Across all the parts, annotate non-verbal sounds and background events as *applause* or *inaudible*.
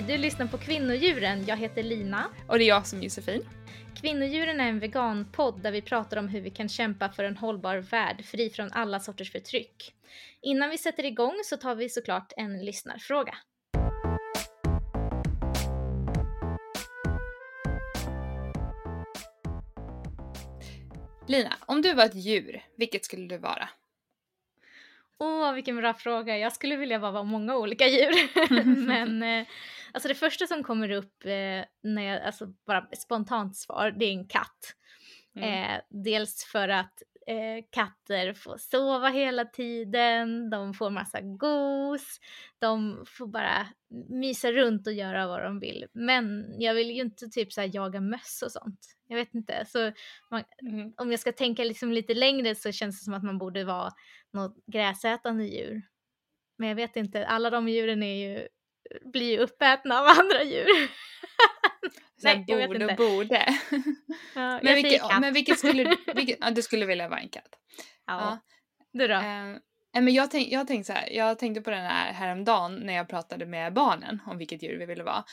Hej, du lyssnar på Kvinnodjuren. Jag heter Lina. Och det är jag som är Josefin. Kvinnodjuren är en veganpodd där vi pratar om hur vi kan kämpa för en hållbar värld fri från alla sorters förtryck. Innan vi sätter igång så tar vi såklart en lyssnarfråga. Lina, om du var ett djur, vilket skulle du vara? Åh, vilken bra fråga. Jag skulle vilja vara många olika djur. *laughs* *laughs* Men eh, alltså det första som kommer upp eh, när jag, alltså bara spontant svar, det är en katt. Mm. Eh, dels för att eh, katter får sova hela tiden, de får massa gos, de får bara mysa runt och göra vad de vill. Men jag vill ju inte typ så jaga möss och sånt. Jag vet inte. Så man, mm. om jag ska tänka liksom lite längre så känns det som att man borde vara något gräsätande djur. Men jag vet inte, alla de djuren är ju, blir uppätna av *laughs* andra djur. Nej, jag borde och borde. Ja, *laughs* men, vilket, men vilket skulle *laughs* vilket, ja, du skulle vilja vara en katt? Ja. ja. Du då? Eh, men jag, tänk, jag, tänkte så här, jag tänkte på den här häromdagen när jag pratade med barnen om vilket djur vi ville vara.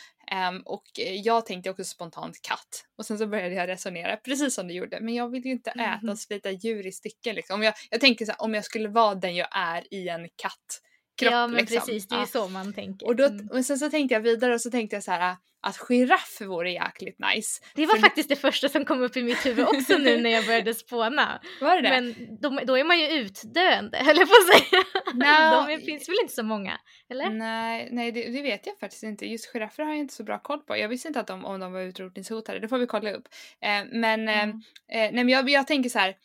Um, och jag tänkte också spontant katt. Och sen så började jag resonera precis som du gjorde. Men jag vill ju inte äta och slita djur i stycken liksom. Om jag, jag tänker så här, om jag skulle vara den jag är i en katt kropp. Ja men liksom. precis, det är ju så man tänker. Och, då, mm. och sen så tänkte jag vidare och så tänkte jag så här att giraff vore jäkligt nice. Det var För faktiskt det första som kom upp i mitt huvud också nu när jag började spåna. *laughs* Var det det? Men de, då är man ju utdöende *laughs* höll jag på att säga. No. *laughs* De finns väl inte så många? Eller? Nej, nej det, det, vet jag faktiskt inte. Just giraffer har jag inte så bra koll på. Jag visste inte att de, om de var utrotningshotade. Det får vi kolla upp. Eh, men, mm. eh, nej, men jag, jag tänker så här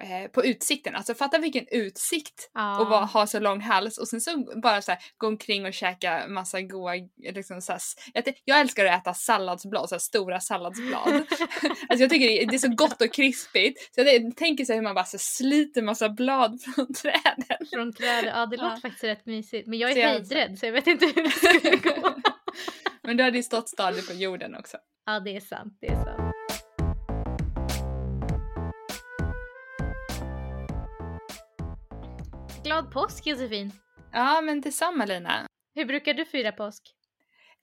Eh, på utsikten. Alltså fatta vilken utsikt ah. och bara, ha så lång hals och sen så bara så här, gå omkring och käka massa goa liksom så här, jag, jag, älskar att äta salladsblad, så här, stora salladsblad. *laughs* alltså jag tycker det är, det är, så gott och krispigt. Så jag tänker så hur man bara så sliter massa blad *laughs* från träden. Från träden, ja det låter ja. faktiskt rätt mysigt. Men jag är höjdrädd så jag vet inte hur det skulle *laughs* gå. Men du hade ju stått stadigt på jorden också. Ja det är sant, det är sant. Glad påsk Josefin! Ja men detsamma Lina! Hur brukar du fira påsk?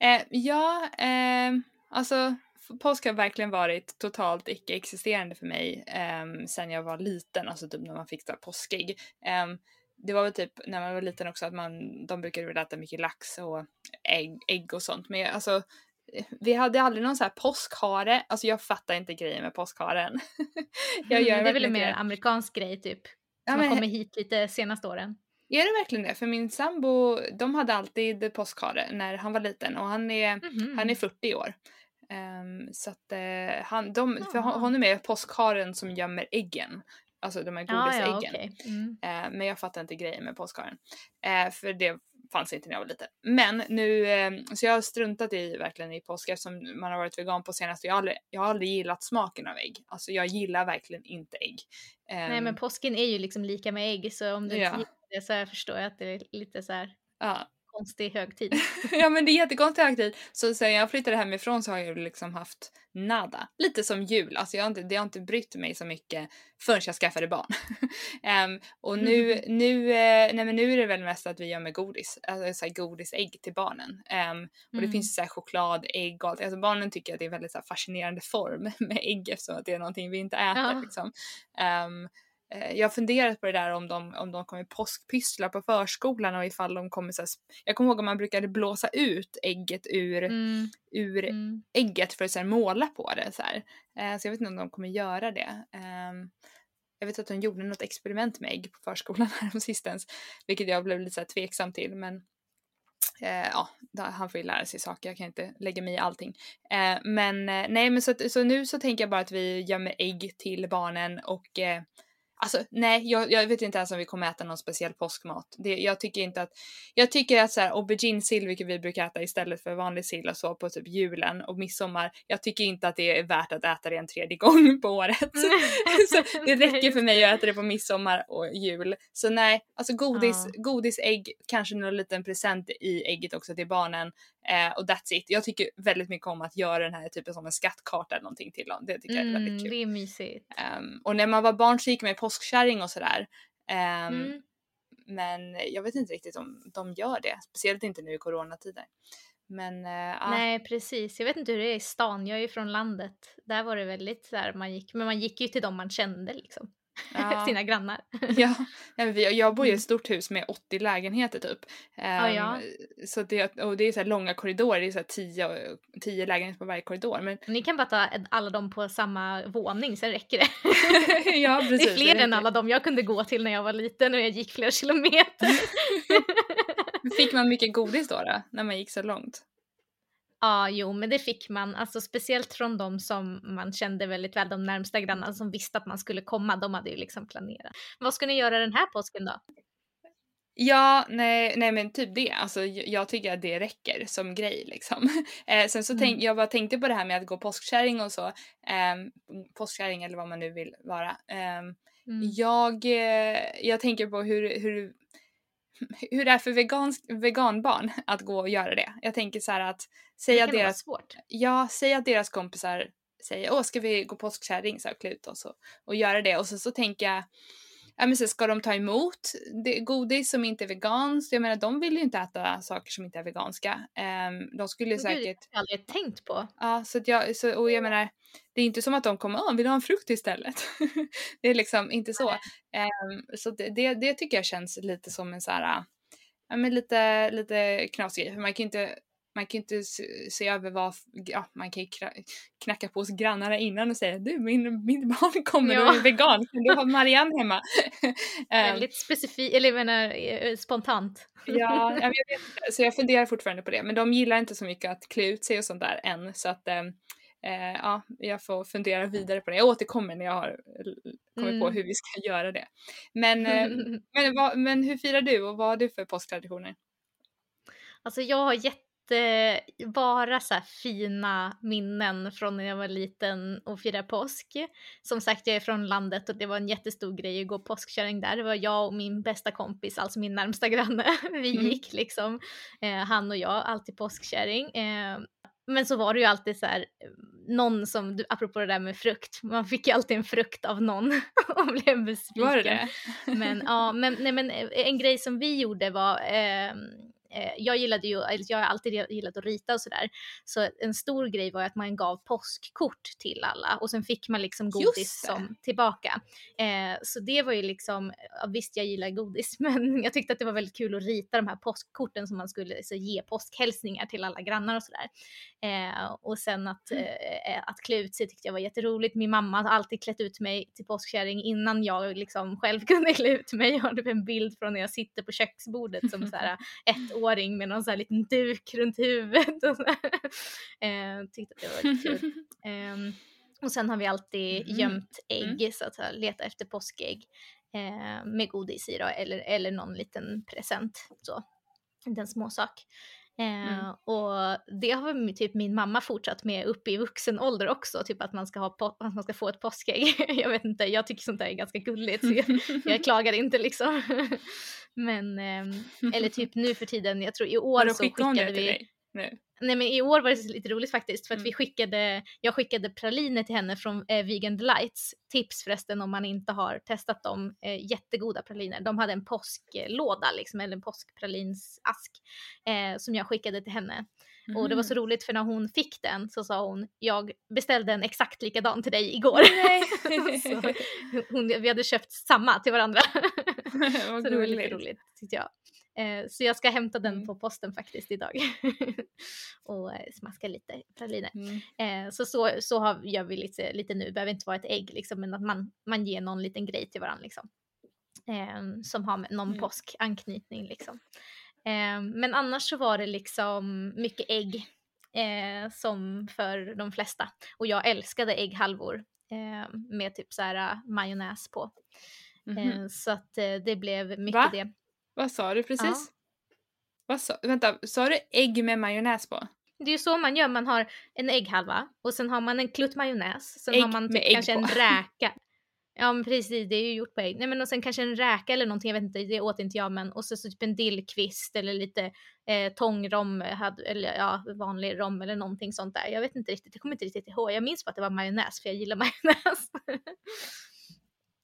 Eh, ja, eh, alltså påsk har verkligen varit totalt icke-existerande för mig eh, sen jag var liten, alltså typ när man fick påskägg. Eh, det var väl typ när man var liten också att man, de brukade väl äta mycket lax och ägg, ägg och sånt. Men alltså vi hade aldrig någon så här påskhare, alltså jag fattar inte grejen med påskharen. *laughs* jag gör mm, *laughs* det är väl en mer amerikansk grej typ? Ja, men... har kommit hit lite senaste åren. Är det verkligen det? För min sambo, de hade alltid påskhare när han var liten och han är, mm -hmm. han är 40 år. Um, så att uh, han, de, för honom är påskharen som gömmer äggen. Alltså de här godisäggen. Ah, ja, okay. mm. uh, men jag fattar inte grejen med påskharen. Uh, för det fanns inte när jag var liten. Men nu, eh, så jag har struntat i verkligen i påsk eftersom man har varit vegan på senaste. Jag har aldrig, jag har aldrig gillat smaken av ägg. Alltså jag gillar verkligen inte ägg. Nej men ehm. påsken är ju liksom lika med ägg så om du ja. inte gillar det så förstår jag att det är lite så här. Ja, konstig högtid. *laughs* ja men det är jättekonstig högtid. Så sen jag flyttade hemifrån så har jag liksom haft nada. Lite som jul, alltså jag har inte, det har inte brytt mig så mycket förrän jag skaffade barn. um, *laughs* och nu, mm. nu, uh, nej men nu är det väl mest att vi gör med godis, alltså så här godisägg till barnen. Um, och det mm. finns så här chokladägg och allt. Alltså barnen tycker att det är väldigt så fascinerande form *laughs* med ägg eftersom att det är någonting vi inte äter ja. liksom. Um, Eh, jag har funderat på det där om de, om de kommer påskpyssla på förskolan och ifall de kommer så här, Jag kommer ihåg att man brukade blåsa ut ägget ur, mm. ur mm. ägget för att här, måla på det. Så, här. Eh, så jag vet inte om de kommer göra det. Um, jag vet att de gjorde något experiment med ägg på förskolan *laughs* sistens, vilket jag blev lite så här tveksam till men eh, ja, han får ju lära sig saker, jag kan inte lägga mig i allting. Eh, men eh, nej men så, så nu så tänker jag bara att vi gömmer ägg till barnen och eh, Alltså nej, jag, jag, vet inte ens om vi kommer äta någon speciell påskmat. Det, jag tycker inte att, jag tycker att så här aubergine-sill, vilket vi brukar äta istället för vanlig sill och så på typ julen och midsommar, jag tycker inte att det är värt att äta det en tredje *laughs* gång på året. *laughs* så det räcker för mig att äta det på midsommar och jul. Så nej, alltså godis, ja. godisägg, kanske någon liten present i ägget också till barnen. Eh, och that's it. Jag tycker väldigt mycket om att göra den här typen som en skattkarta eller någonting till dem. Det tycker mm, jag är väldigt kul. Det är mysigt. Um, och när man var barn så gick man i påskkärring och sådär. Um, mm. Men jag vet inte riktigt om de gör det, speciellt inte nu i coronatider. Men äh, Nej precis, jag vet inte hur det är i stan, jag är ju från landet. Där var det väldigt så här, man gick, men man gick ju till dem man kände liksom. Ja. *laughs* Sina grannar. ja, *laughs* jag bor i ett stort hus med 80 lägenheter typ. Um, ah, ja. så det, och det är så långa korridorer, det är så 10, 10 lägenheter på varje korridor. Men... Ni kan bara ta alla dem på samma våning, sen räcker det. *laughs* ja, precis, det är fler det än alla dem jag kunde gå till när jag var liten och jag gick flera kilometer. Fick man mycket godis då, då, när man gick så långt? Ja, jo, men det fick man. Alltså speciellt från de som man kände väldigt väl, de närmsta grannarna som visste att man skulle komma. De hade ju liksom planerat. Vad ska ni göra den här påsken då? Ja, nej, nej men typ det. Alltså jag tycker att det räcker som grej liksom. *laughs* Eh, sen så mm. tänk, jag bara tänkte på det här med att gå påskkärring och så. Eh, påskkärring eller vad man nu vill vara. Eh, mm. jag, eh, jag tänker på hur, hur hur det är för vegansk, veganbarn att gå och göra det. Jag tänker så här att säga deras, svårt. Ja, säga deras kompisar säger åh ska vi gå påskkärring så här, klä ut oss och, och göra det och så, så tänker jag ja men så ska de ta emot det, godis som inte är veganskt? Jag menar de vill ju inte äta saker som inte är veganska. Um, de skulle ju säkert... Det har jag aldrig tänkt på. Ja, så att jag, så, och jag menar det är inte som att de kommer, åh vill du ha en frukt istället? *laughs* det är liksom inte så. Um, så det, det, det, tycker jag känns lite som en så här, ja men lite, lite knasig för man kan inte man kan inte se över vad, ja man kan ju knacka på hos grannarna innan och säga du min, min barn kommer ja. och är vegan, kan du ha Marianne hemma? *laughs* Ehm. Väldigt specifikt, eller jag menar eh, spontant. ja, jag vet *laughs* så jag funderar fortfarande på det men de gillar inte så mycket att klä ut sig och sånt där än så att eh, ja, jag får fundera vidare på det. Jag återkommer när jag har kommit mm. på hur vi ska göra det. Men, eh, *laughs* men, vad, men hur firar du och vad har du för påsktraditioner? Alltså jag har jätte eh, bara så fina minnen från när jag var liten och firade påsk. Som sagt, jag är från landet och det var en jättestor grej att gå påskkärring där. Det var jag och min bästa kompis, alltså min närmsta *laughs* granne. Vi mm. gick liksom, eh, han och jag, alltid påskkärring. Eh, men så var det ju alltid så här, någon som, apropå det där med frukt, man fick ju alltid en frukt av någon *laughs* och blev besviken. Var det det? men ja, men, nej, men eh, en grej som vi gjorde var, eh, eh, jag gillade ju, jag har alltid gillat att rita och sådär. Så en stor grej var att man gav påskkort till alla och sen fick man liksom godis som tillbaka. Eh, så det var ju liksom, visst jag gillar godis *laughs* men jag tyckte att det var väldigt kul att rita de här påskkorten som man skulle så, ge påskhälsningar till alla grannar och sådär. Eh, och sen att, mm. eh, att klä ut sig tyckte jag var jätteroligt. Min mamma har alltid klätt ut mig till påskkärring innan jag liksom själv *laughs* kunde klä ut mig. Jag har typ en bild från när jag sitter på köksbordet som så här *laughs* ett ettåring med någon sån här liten duk runt huvudet. Och så *laughs* eh, tyckte att det var lite kul. Eh, och sen har vi alltid mm. gömt ägg, mm. så att leta efter påskägg eh, med godis i då, eller, eller någon liten present. Så. En småsak. Eh, mm. Och det har typ min mamma fortsatt med upp i vuxen ålder också, typ att man ska, ha att man ska få ett påskägg. *laughs* jag vet inte, jag tycker sånt där är ganska gulligt så jag, jag klagar inte liksom. *laughs* Men, eh, eller typ nu för tiden, jag tror i år så skickade vi... Nu? Nej men i år var det lite roligt faktiskt för att mm. vi skickade, jag skickade praliner till henne från eh, Vegan Delights. Tips förresten om man inte har testat dem, eh, jättegoda praliner. De hade en påsklåda liksom, eller en påskpralinsask eh, som jag skickade till henne. Mm. Och det var så mm. roligt för när hon fick den så sa hon, jag beställde en exakt likadan till dig igår. *laughs* hon, vi hade köpt samma till varandra. *laughs* så det var lite roligt tyckte jag. Eh, så jag ska hämta den mm. på posten faktiskt idag. *laughs* och eh, smaska lite praliner. Mm. Eh, så, så, så har, gör vi lite, lite nu, det behöver inte vara ett ägg liksom, men att man, man ger någon liten grej till varandra liksom. Eh, som har någon mm. påskanknytning liksom. Eh, men annars så var det liksom mycket ägg eh, som för de flesta. Och jag älskade ägghalvor med typ så här majonnäs på. Mm -hmm. Så att det blev mycket Va? det. Vad sa du precis? Ja. Vad sa, vänta, sa du ägg med majonnäs på? Det är ju så man gör, man har en ägghalva och sen har man en klutt majonnäs. Sen ägg har man typ kanske på. en räka. Ja men precis, det är ju gjort på ägg. Nej men och sen kanske en räka eller någonting, jag vet inte, det åt inte jag men och så, så typ en dillkvist eller lite eh, tångrom eller ja vanlig rom eller någonting sånt där. Jag vet inte riktigt, jag kommer inte riktigt ihåg. Jag minns bara att det var majonnäs för jag gillar *laughs* majonnäs.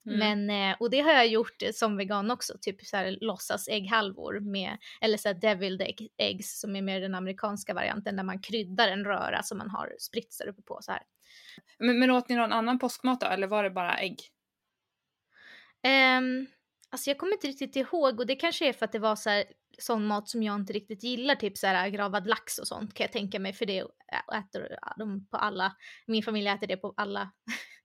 Mm. Men, eh, och det har jag gjort som vegan också, typ så här låtsas ägghalvor med, eller så här deviled egg, eggs som är mer den amerikanska varianten där man kryddar en röra som man har spritsar uppe på så här. Men, men åt ni någon annan påskmat då, eller var det bara ägg? Um, alltså jag kommer inte riktigt ihåg och det kanske är för att det var så här, sån mat som jag inte riktigt gillar, typ så här gravad lax och sånt kan jag tänka mig för det äter de på alla, min familj äter det på alla,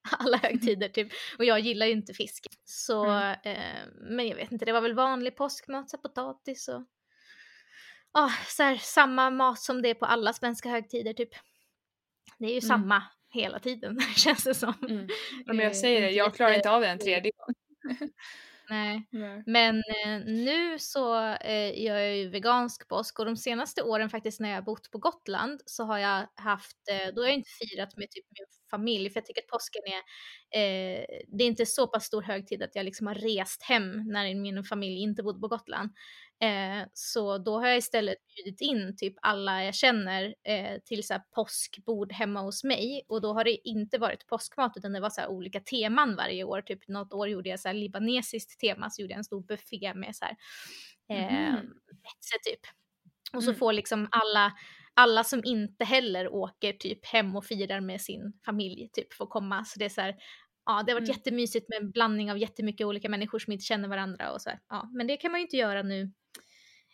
*laughs* alla högtider typ och jag gillar ju inte fisk. Så, mm. eh, men jag vet inte, det var väl vanlig påskmat, så potatis och ah, så här, samma mat som det är på alla svenska högtider typ. Det är ju mm. samma hela tiden *laughs* känns det som. Mm. Men jag säger det, jag klarar inte av det en tredje gång. Nej. *laughs* Nej. Men eh, nu så eh, gör jag ju vegansk påsk och de senaste åren faktiskt när jag bott på Gotland så har jag haft, eh, då har jag inte firat med typ min familj för jag tycker att påsken är, eh, det är inte så pass stor högtid att jag liksom har rest hem när min familj inte bodde på Gotland. Eh, så då har jag istället bjudit in typ alla jag känner eh, till så här påskbord hemma hos mig och då har det inte varit påskmat utan det var så här olika teman varje år. Typ något år gjorde jag så här libanesiskt tema så gjorde jag en stor buffé med så här eh, mm. typ. Och så mm. får liksom alla alla som inte heller åker typ hem och firar med sin familj typ får komma. Så det är så här, ja det har varit mm. jättemysigt med en blandning av jättemycket olika människor som inte känner varandra och så här, ja men det kan man ju inte göra nu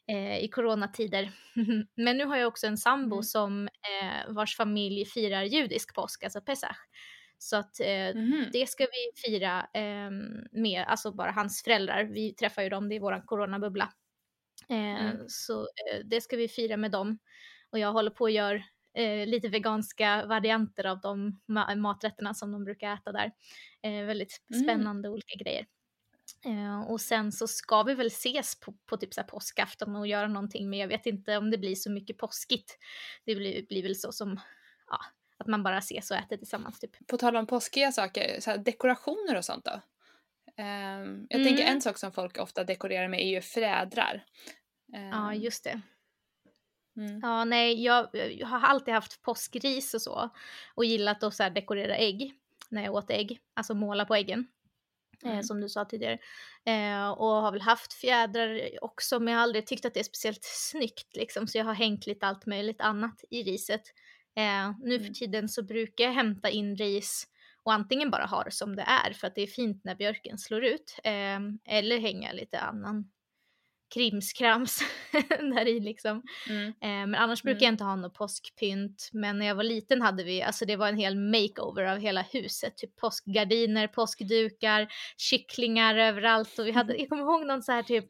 eh, i coronatider. *laughs* Men nu har jag också en sambo mm. som eh, vars familj firar judisk påsk, alltså pesach. Så att eh, mm. det ska vi fira eh, med, alltså bara hans föräldrar. Vi träffar ju dem, det är våran coronabubbla. Eh, mm. Så eh, det ska vi fira med dem. Och jag håller på att göra eh, lite veganska varianter av de ma maträtterna som de brukar äta där. väldigt mm. spännande olika grejer. Uh, och sen så ska vi väl ses på, på typ så här påskafton och göra någonting men jag vet inte om det blir så mycket påskigt. Det blir, blir väl så som, ja, att man bara ses och äter tillsammans typ. På tal om påskiga saker, så här, dekorationer och sånt då? Um, jag mm. tänker en sak som folk ofta dekorerar med är ju flädrar. Um, ja, just det. Mm. Ja, nej, jag, jag, har alltid haft påskris och så och gillat att så dekorera ägg när jag åt ägg, alltså måla på äggen. Eh, mm. som du sa tidigare. Eh, och har väl haft fjädrar också men jag har aldrig tyckt att det är speciellt snyggt liksom så jag har hängt lite allt möjligt annat i riset. Eh, nu för mm. tiden så brukar jag hämta in ris och antingen bara ha det som det är för att det är fint när björken slår ut eh, eller hänga lite annan krimskrams *laughs* där i liksom. Mm. Eh, men annars brukar mm. jag inte ha något påskpynt. Men när jag var liten hade vi, alltså det var en hel makeover av hela huset. Typ påskgardiner, påskdukar, kycklingar överallt. Och vi hade, *laughs* jag kommer ihåg någon så här typ,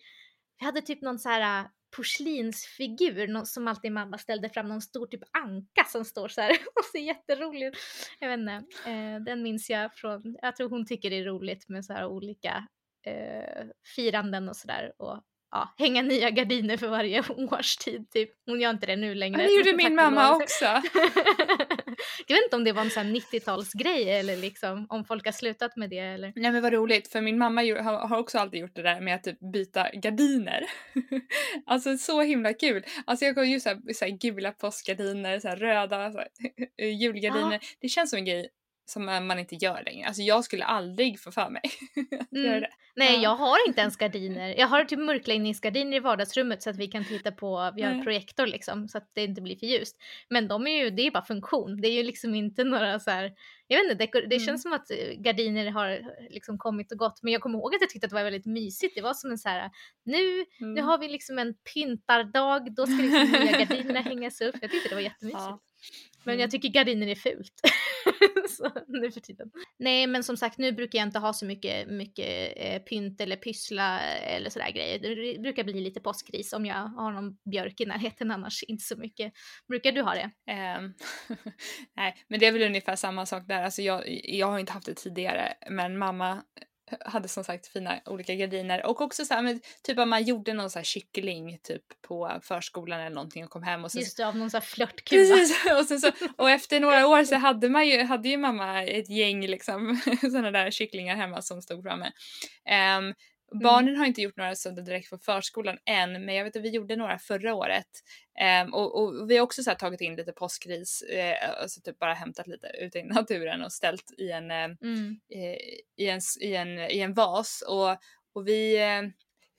vi hade typ någon så här äh, porslinsfigur som alltid mamma ställde fram, någon stor typ anka som står så här *laughs* och ser jätterolig ut. Jag vet inte, eh, den minns jag från, jag tror hon tycker det är roligt med så här olika eh, firanden och sådär och ja, hänga nya gardiner för varje *laughs* årstid typ. Hon gör inte det nu längre. Ja, det gjorde min mamma också. *laughs* jag vet inte om det var en sån 90-talsgrej eller liksom om folk har slutat med det eller. Nej men vad roligt för min mamma har också alltid gjort det där med att typ byta gardiner. *laughs* alltså så himla kul. Alltså jag går ju såhär, så gula påskgardiner, så röda så julgardiner. Ja. Det känns som en grej som man inte gör längre. Alltså jag skulle aldrig få för mig *laughs* att mm. göra det. Nej, jag har inte ens *laughs* gardiner. Jag har typ mörkläggningsgardiner i vardagsrummet så att vi kan titta på, vi har mm. projektor liksom så att det inte blir för ljust. Men de är ju, det är bara funktion. Det är ju liksom inte några så här, jag vet inte, det, det mm. känns som att eh, gardiner har liksom kommit och gått. Men jag kommer ihåg att jag tyckte att det var väldigt mysigt. Det var som en så här, nu, nu mm. har vi liksom en pyntardag, då ska liksom nya *laughs* gardinerna hängas upp. Jag tyckte det var jättemysigt. Ja. Men jag mm. tycker gardiner är fult. *laughs* så, nu för tiden. Nej men som sagt nu brukar jag inte ha så mycket, mycket eh, pynt eller pyssla eller sådär grejer. Det brukar bli lite påskris om jag har någon björk i närheten annars inte så mycket. Brukar du ha det? Um, *laughs* nej men det är väl ungefär samma sak där. Alltså jag, jag har inte haft det tidigare men mamma hade som sagt fina olika gardiner och också så här, men, typ att man gjorde någon så här kyckling typ på förskolan eller någonting och kom hem och så Just det, av någon så här flörtkuva. *laughs* och, så, och efter några år så hade man ju, hade ju mamma ett gäng liksom *laughs* sådana där kycklingar hemma som stod framme. Um, Mm. Barnen har inte gjort några sådana direkt på förskolan än, men jag vet att vi gjorde några förra året. Ehm, och, och vi har också så här tagit in lite påskris, eh, alltså typ bara hämtat lite ute i *laughs* naturen och ställt i en, eh, Mm. eh, i en, i en, i en vas. Och, och vi, eh,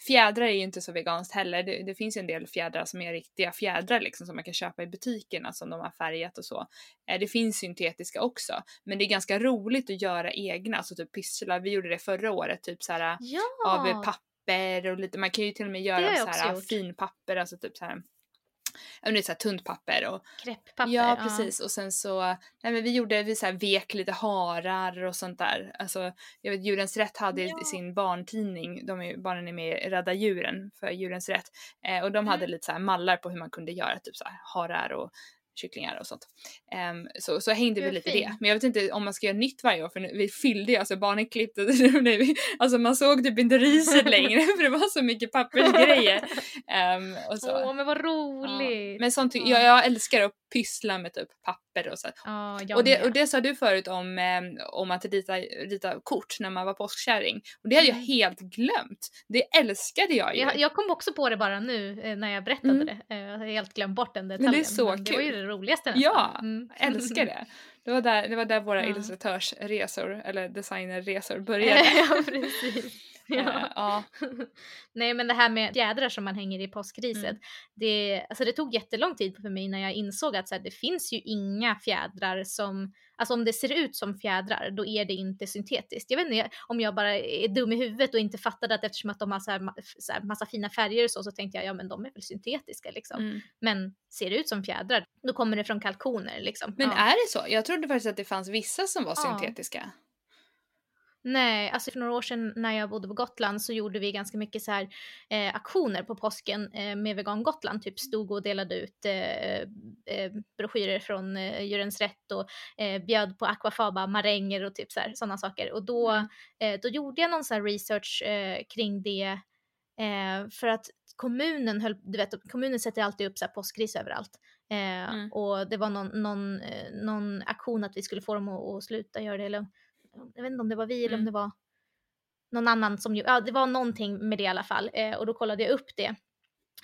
fjädrar är ju inte så veganskt heller. Det, det finns ju en del fjädrar som är riktiga fjädrar liksom som man kan köpa i butikerna som de har färgat och så. Eh, det finns syntetiska också, men det är ganska roligt att göra egna, alltså typ pysslar. Vi gjorde det förra året, typ så här Ja! av papper och lite, man kan ju till och med göra så här finpapper, alltså typ så här men det är så här tunt papper och Krepppapper. ja precis och sen så, nej men vi gjorde, vi så här vek lite harar och sånt där. Alltså jag vet Djurens Rätt hade i Ja. sin barntidning, de är, barnen är med i Rädda Djuren för Djurens Rätt eh, och de hade Mm. lite så här mallar på hur man kunde göra typ så här harar och kycklingar och sånt. Ehm, så, så hängde vi lite fint. det. Men jag vet inte om man ska göra nytt varje år för nu, vi fyllde ju, alltså barnen klippte, vi- alltså man såg typ inte riset längre för det var så mycket pappersgrejer. *laughs* Och så. Åh, men vad Ja. roligt! Men sånt, Ja. jag, jag älskar att pyssla med typ papper och så. Jag Och det, och det sa du förut om, eh, om att rita, rita kort när man var påskkärring. Och det hade jag Mm. helt glömt. Det älskade jag ju. Jag, jag kom också på det bara nu eh, när jag berättade Mm. det. Eh, Jag har helt glömt bort den det är detaljen. så Det var ju kul. det roligaste nästan. Ja, Mm. Älskar det. *laughs* Det var där, det var där våra Ja. illustratörsresor, eller designerresor *laughs* började. ja, precis. *laughs* Eh, Ja. ja. Nej men det här med fjädrar som man hänger i påskriset. Mm. Det, alltså det tog jättelång tid för mig när jag insåg att så här, det finns ju inga fjädrar som, alltså om det ser ut som fjädrar då är det inte syntetiskt. Jag vet inte om jag bara är dum i huvudet och inte fattade att eftersom att de har så här, så här massa fina färger och så, så tänkte jag ja men de är väl syntetiska liksom. Mm. Men ser det ut som fjädrar då kommer det från kalkoner liksom. Men ja. är det så? Jag trodde faktiskt att det fanns vissa som var Ja. syntetiska. Nej, alltså för några år sedan när jag bodde på Gotland så gjorde vi ganska mycket så här eh, aktioner på påsken eh, med Vegan Gotland. Typ stod och delade ut eh, eh, broschyrer från eh, Djurens Rätt och eh, bjöd på aquafaba, maränger och typ så här, sådana saker. Och då, Mm. eh, då gjorde jag någon så här research kring det för att kommunen höll, du vet, kommunen sätter alltid upp så här påskris överallt. Mm. Och det var någon, någon, någon aktion att vi skulle få dem att, att sluta göra det. Eller, jag vet inte om det var vi eller om Mm. det var någon annan som gjorde, ja det var någonting med det i alla fall. Eh, och då kollade jag upp det.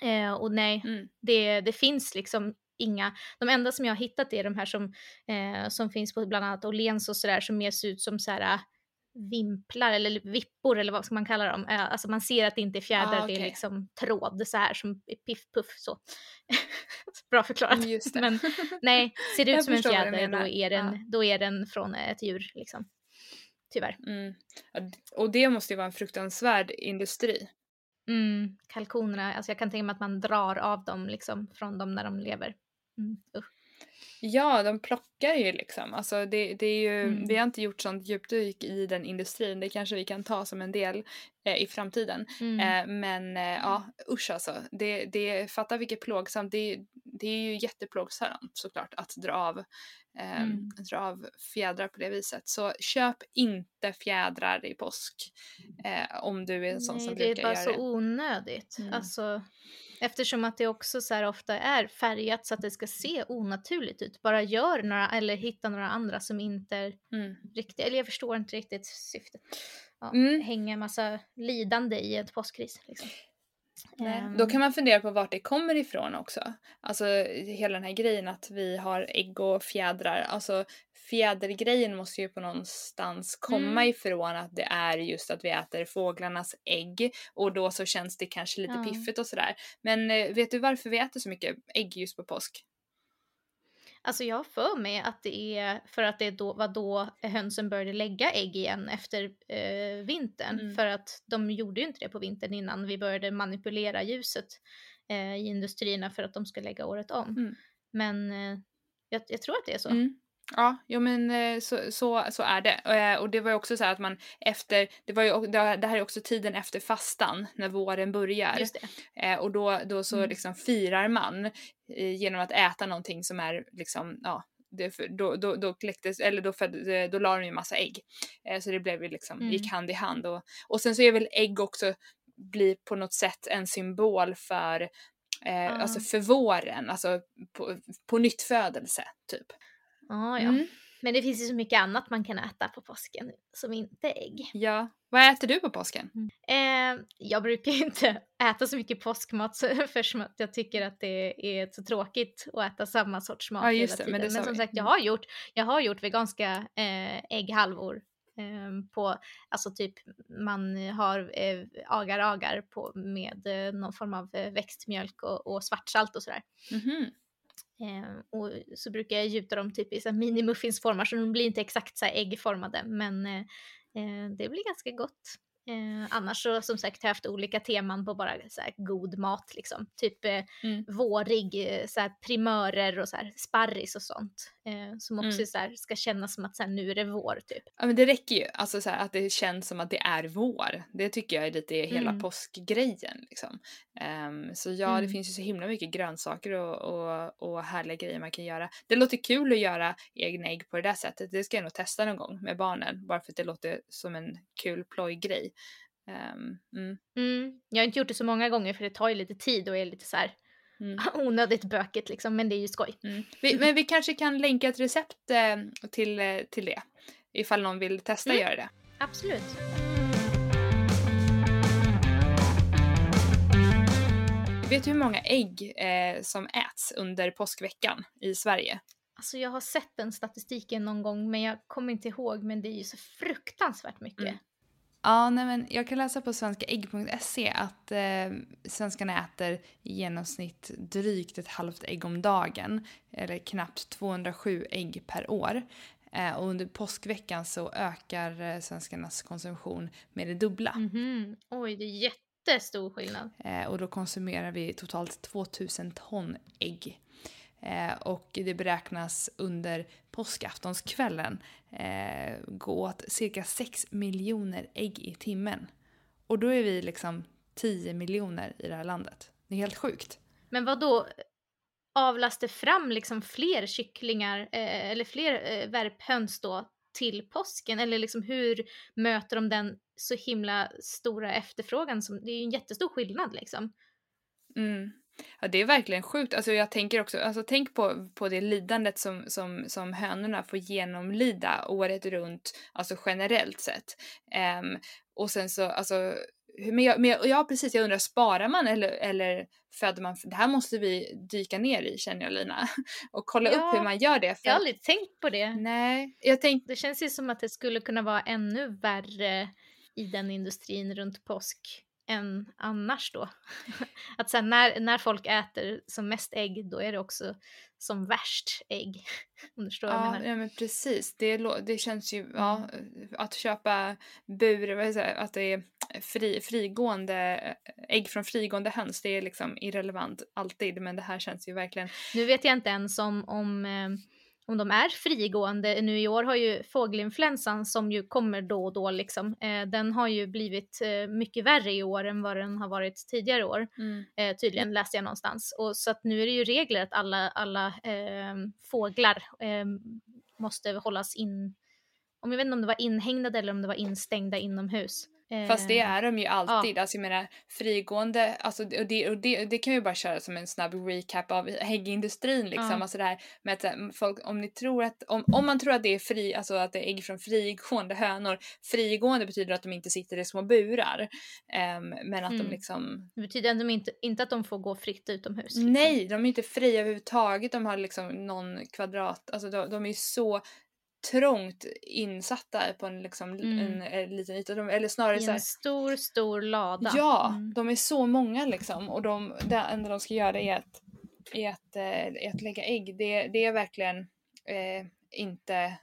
Eh, och nej, Mm. det, det finns liksom inga, de enda som jag har hittat är de här som, eh, som finns på bland annat Åhléns och sådär som mer ser ut som såhär vimplar eller vippor eller vad ska man kalla dem. Eh, alltså man ser att det inte är fjädrar, Ah, det är liksom tråd så här som är piff puff så. *laughs* Bra förklarat. Mm. Men nej, ser det *laughs* ut som en fjäder då är, den, Ja. då är den från ett djur liksom. Tyvärr. Mm. Och det måste ju vara en fruktansvärd industri. Mm, kalkonerna, alltså jag kan tänka mig att man drar av dem liksom från dem när de lever. Mm, usch. Ja, de plockar ju liksom. Alltså det, det är ju, Mm. Vi har inte gjort sånt djupdyk i den industrin. Det kanske vi kan ta som en del eh, i framtiden. Mm. Eh, men eh, ja, usch alltså. Det, det, fatta vilket plågsamt. Det, det är ju jätteplågsamt såklart att dra av, eh, Mm. dra av fjädrar på det viset. Så köp inte fjädrar i påsk. Eh, om du är en sån Nej, som det är brukar bara göra så det. onödigt. Mm. Alltså, eftersom att det också så här ofta är färgat så att det ska se onaturligt ut. Bara gör några, eller hitta några andra som inte är Mm. riktiga. Eller jag förstår inte riktigt syftet. Ja, Mm. Hänga en massa lidande i ett påskris. Liksom. Ehm, Då kan man fundera på vart det kommer ifrån också. Alltså hela den här grejen att vi har ägg och fjädrar. Alltså fjädergrejen måste ju på någonstans komma Mm. ifrån att det är just att vi äter fåglarnas ägg och då så känns det kanske lite Ja. piffigt och sådär. Men eh, vet du varför vi äter så mycket ägg just på påsk? Alltså jag har för mig att det är för att det då, var då hönsen började lägga ägg igen efter eh, vintern. Mm. För att de gjorde ju inte det på vintern innan vi började manipulera ljuset eh, i industrierna för att de ska lägga året om. Mm. Men eh, jag, jag tror att det är så. Mm. Ja, jo men eh, så, så, så är det. Eh, Och det var ju också så här att man efter, det var ju, det här är också tiden efter fastan, när våren börjar. Eh, och då, då så Mm. liksom firar man eh, genom att äta någonting som är liksom, ja, det, då, då, då kläcktes, eller då, föd, eh, då la de ju massa ägg. Eh, så det blev ju liksom, Mm. gick hand i hand. Och, och sen så är väl ägg också, blir på något sätt en symbol för, eh, alltså Ah. för våren, alltså på, på nytt födelse typ. Ah, ja. Mm. Men det finns ju så mycket annat man kan äta på påsken som inte är ägg. Ja. Vad äter du på påsken? Mm. Eh, jag brukar *laughs* inte äta så mycket påskmat *laughs* för att jag tycker att det är så tråkigt att äta samma sorts mat ja, hela det, tiden. Men, men som sagt, jag har gjort, jag har gjort veganska eh, ägghalvor eh, på, alltså typ man har eh, agar-agar på med eh, någon form av eh, växtmjölk och, och svartsalt och sådär. Mm -hmm. Eh, och så brukar jag gjuta dem typ i så mini-muffinsformar så de blir inte exakt så äggformade men eh, eh, det blir ganska gott. Eh, annars så som sagt har jag haft olika teman på bara så här, god mat liksom. Typ eh, mm. vårig, eh, så här, primörer och så här, sparris och sånt. Eh, som också mm. så här, ska kännas som att så här, nu är det vår typ. Ja men det räcker ju, alltså så att det känns som att det är vår. Det tycker jag är lite hela mm. påskgrejen liksom. Um, så ja, det mm. finns ju så himla mycket grönsaker och, och, och härliga grejer man kan göra. Det låter kul att göra egna ägg på det där sättet. Det ska jag nog testa någon gång med barnen. Bara för att det låter som en kul plojgrej. Um, mm. Mm. Jag har inte gjort det så många gånger för det tar ju lite tid och är lite så här mm. *laughs* onödigt bökigt liksom, men det är ju skoj. Mm. *laughs* Vi, men vi kanske kan länka ett recept eh, till, till det ifall någon vill testa mm. göra det. Absolut. Vet du hur många ägg eh, som äts under påskveckan i Sverige? Alltså jag har sett den statistiken någon gång men jag kommer inte ihåg men det är ju så fruktansvärt mycket. Mm. Ja, nej men jag kan läsa på svenskaägg.se att eh, svenskarna äter i genomsnitt drygt ett halvt ägg om dagen. Eller knappt 207 ägg per år. Eh, och under påskveckan så ökar eh, svenskarnas konsumtion med det dubbla. Mm -hmm. Oj, det är jättestor skillnad. Eh, och då konsumerar vi totalt 2000 ton ägg. Eh, och det beräknas under påskaftonskvällen eh, gå åt cirka 6 miljoner ägg i timmen. Och då är vi liksom 10 miljoner i det här landet. Det är helt sjukt. Men vad då? Avlas det fram liksom fler kycklingar eh, eller fler eh, värphöns då till påsken? Eller liksom hur möter de den så himla stora efterfrågan? Som, det är ju en jättestor skillnad liksom. Mm. Ja det är verkligen sjukt. Alltså jag tänker också, alltså tänk på, på det lidandet som, som, som hönorna får genomlida året runt, alltså generellt sett. Um, och sen så, alltså, men, jag, men ja precis, jag undrar sparar man eller, eller föder man? Det här måste vi dyka ner i känner jag Lina. *laughs* Och kolla ja, upp hur man gör det. För jag har aldrig tänkt på det. Nej, jag tänkte... Det känns ju som att det skulle kunna vara ännu värre i den industrin runt påsk än annars då. *laughs* att sen när, när folk äter som mest ägg då är det också som värst ägg. *laughs* Om du förstår ja, vad jag menar. Ja men precis, det, det känns ju, ja, mm. att köpa bur, vad säger, att det är fri, frigående ägg från frigående höns, det är liksom irrelevant alltid men det här känns ju verkligen. Nu vet jag inte ens om, om eh, om de är frigående. Nu i år har ju fågelinfluensan som ju kommer då och då liksom, eh, den har ju blivit eh, mycket värre i år än vad den har varit tidigare år. Mm. Eh, tydligen läste jag någonstans. Och så att nu är det ju regler att alla, alla ehm, fåglar ehm, måste hållas in, om jag vet inte om det var inhägnade eller om det var instängda inomhus. Fast det är de ju alltid. Ja. Alltså jag menar frigående, alltså, och, det, och det, det kan vi bara köra som en snabb recap av äggindustrin liksom. Ja. Alltså det här med att mm, folk, om ni tror att, om, om man tror att det är fri, alltså att det är ägg från frigående hönor. Frigående betyder att de inte sitter i små burar. Um, men att mm. de liksom. Det betyder att de inte, inte att de får gå fritt utomhus. Liksom. Nej, de är inte fria överhuvudtaget. De har liksom någon kvadrat, alltså de, de är så trångt insatta på en, liksom, mm. en, en, liten yta. De, eller snarare I en stor, stor lada. Ja, mm. de är så många liksom och de, det enda de ska göra är att, är att, är att lägga ägg. Det, det är verkligen eh, inte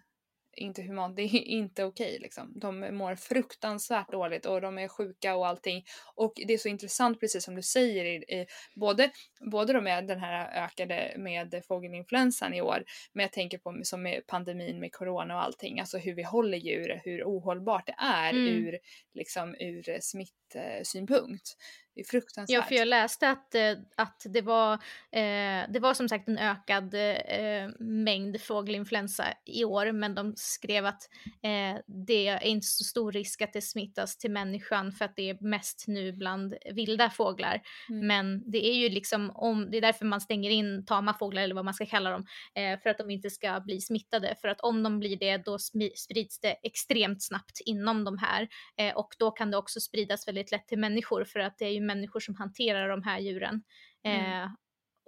inte humant, det är inte okej liksom. De mår fruktansvärt dåligt och de är sjuka och allting. Och det är så intressant precis som du säger, i, i, både, både då med den här ökade med fågelinfluensan i år, men jag tänker på som med pandemin med corona och allting, alltså hur vi håller djur, hur ohållbart det är mm. ur, liksom, ur smittsynpunkt. Det är fruktansvärt. Ja, för jag läste att, eh, att det, var, eh, det var som sagt en ökad eh, mängd fågelinfluensa i år, men de skrev att eh, det är inte så stor risk att det smittas till människan för att det är mest nu bland vilda fåglar. Mm. Men det är ju liksom om, det är därför man stänger in tama fåglar eller vad man ska kalla dem, eh, för att de inte ska bli smittade. För att om de blir det, då sprids det extremt snabbt inom de här eh, och då kan det också spridas väldigt lätt till människor för att det är ju människor som hanterar de här djuren. Mm. Eh,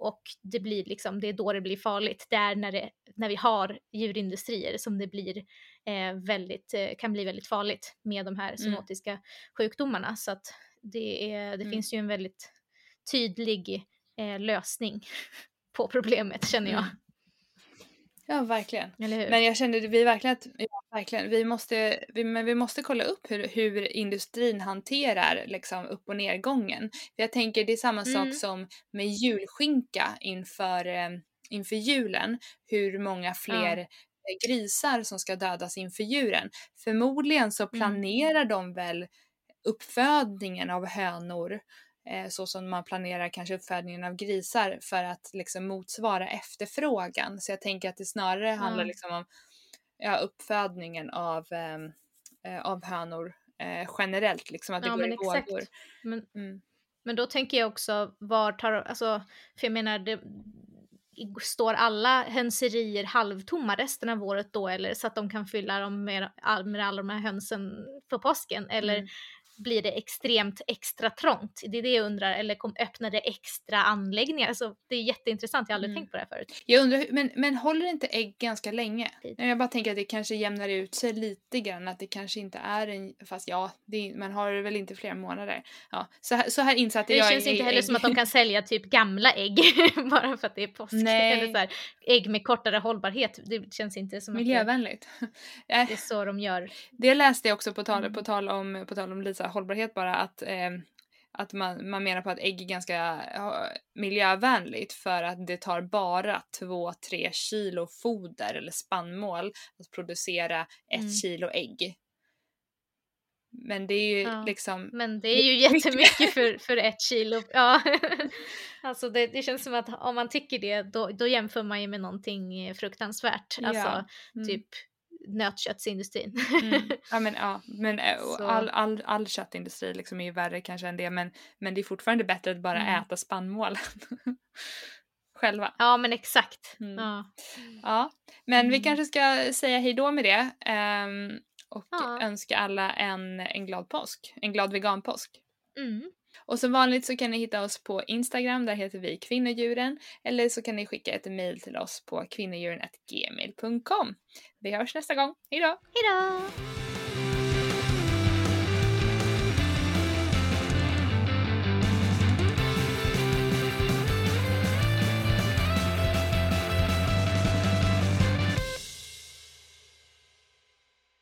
och det blir liksom, det är då det blir farligt. Det är när, det, när vi har djurindustrier som det blir eh, väldigt, eh, kan bli väldigt farligt med de här zoonotiska mm. sjukdomarna. Så att det, är, det mm. finns ju en väldigt tydlig eh, lösning *laughs* på problemet känner jag. Mm. Ja, verkligen. Men jag kände vi verkligen att ja, verkligen, vi, måste, vi, men vi måste kolla upp hur, hur industrin hanterar liksom, upp och nedgången. För jag tänker det är samma mm. sak som med julskinka inför, eh, inför julen. Hur många fler ja. grisar som ska dödas inför julen. Förmodligen så mm. planerar mm. de väl uppfödningen av hönor eh, så som man planerar kanske uppfödningen av grisar för att liksom motsvara efterfrågan. Så jag tänker att det snarare mm. handlar liksom om ja, uppfödningen av, ehm, eh, av hönor eh, generellt, liksom att det ja, går i vågor. Men, mm. men då tänker jag också, var tar, alltså, för jag menar, det, står alla hönserier halvtomma resten av året då eller så att de kan fylla dem med, med alla de här hönsen på påsken eller mm blir det extremt extra trångt? Det är det jag undrar, eller kom, öppnar det extra anläggningar? Alltså, det är jätteintressant, jag har aldrig mm. tänkt på det här förut. Jag undrar, men, men håller inte ägg ganska länge? Jag bara tänker att det kanske jämnar ut sig lite grann, att det kanske inte är en, fast ja, det, man har väl inte flera månader. Ja, så, här, så här insatt det jag Det känns inte heller ägg. som att de kan sälja typ gamla ägg *laughs* bara för att det är påsk. Nej. Eller så här, ägg med kortare hållbarhet, det känns inte som Miljövänligt. att det, *laughs* det är så de gör. Det läste jag också på tal, mm. på tal, om, på tal om Lisa hållbarhet bara att eh, att man, man menar på att ägg är ganska miljövänligt för att det tar bara 2-3 kilo foder eller spannmål att producera ett mm. kilo ägg. Men det är ju ja, liksom... Men det är ju jättemycket för, för ett kilo. *laughs* Ja. alltså det, det känns som att om man tycker det då, då jämför man ju med någonting fruktansvärt. Alltså ja. mm. typ nötköttsindustrin. Mm. *laughs* Ja men ja, men eh, all, all, all köttindustri liksom är ju värre kanske än det men, men det är fortfarande bättre att bara mm. äta spannmål. *laughs* Själva. Ja men exakt. Mm. Ja. ja. men vi mm. kanske ska säga hejdå med det um, och ja. önska alla en, en glad påsk, en glad veganpåsk. Mm. Och som vanligt så kan ni hitta oss på Instagram, där heter vi kvinnodjuren. Eller så kan ni skicka ett mail till oss på kvinnodjuren.gmail.com. Vi hörs nästa gång. Hejdå! Hejdå!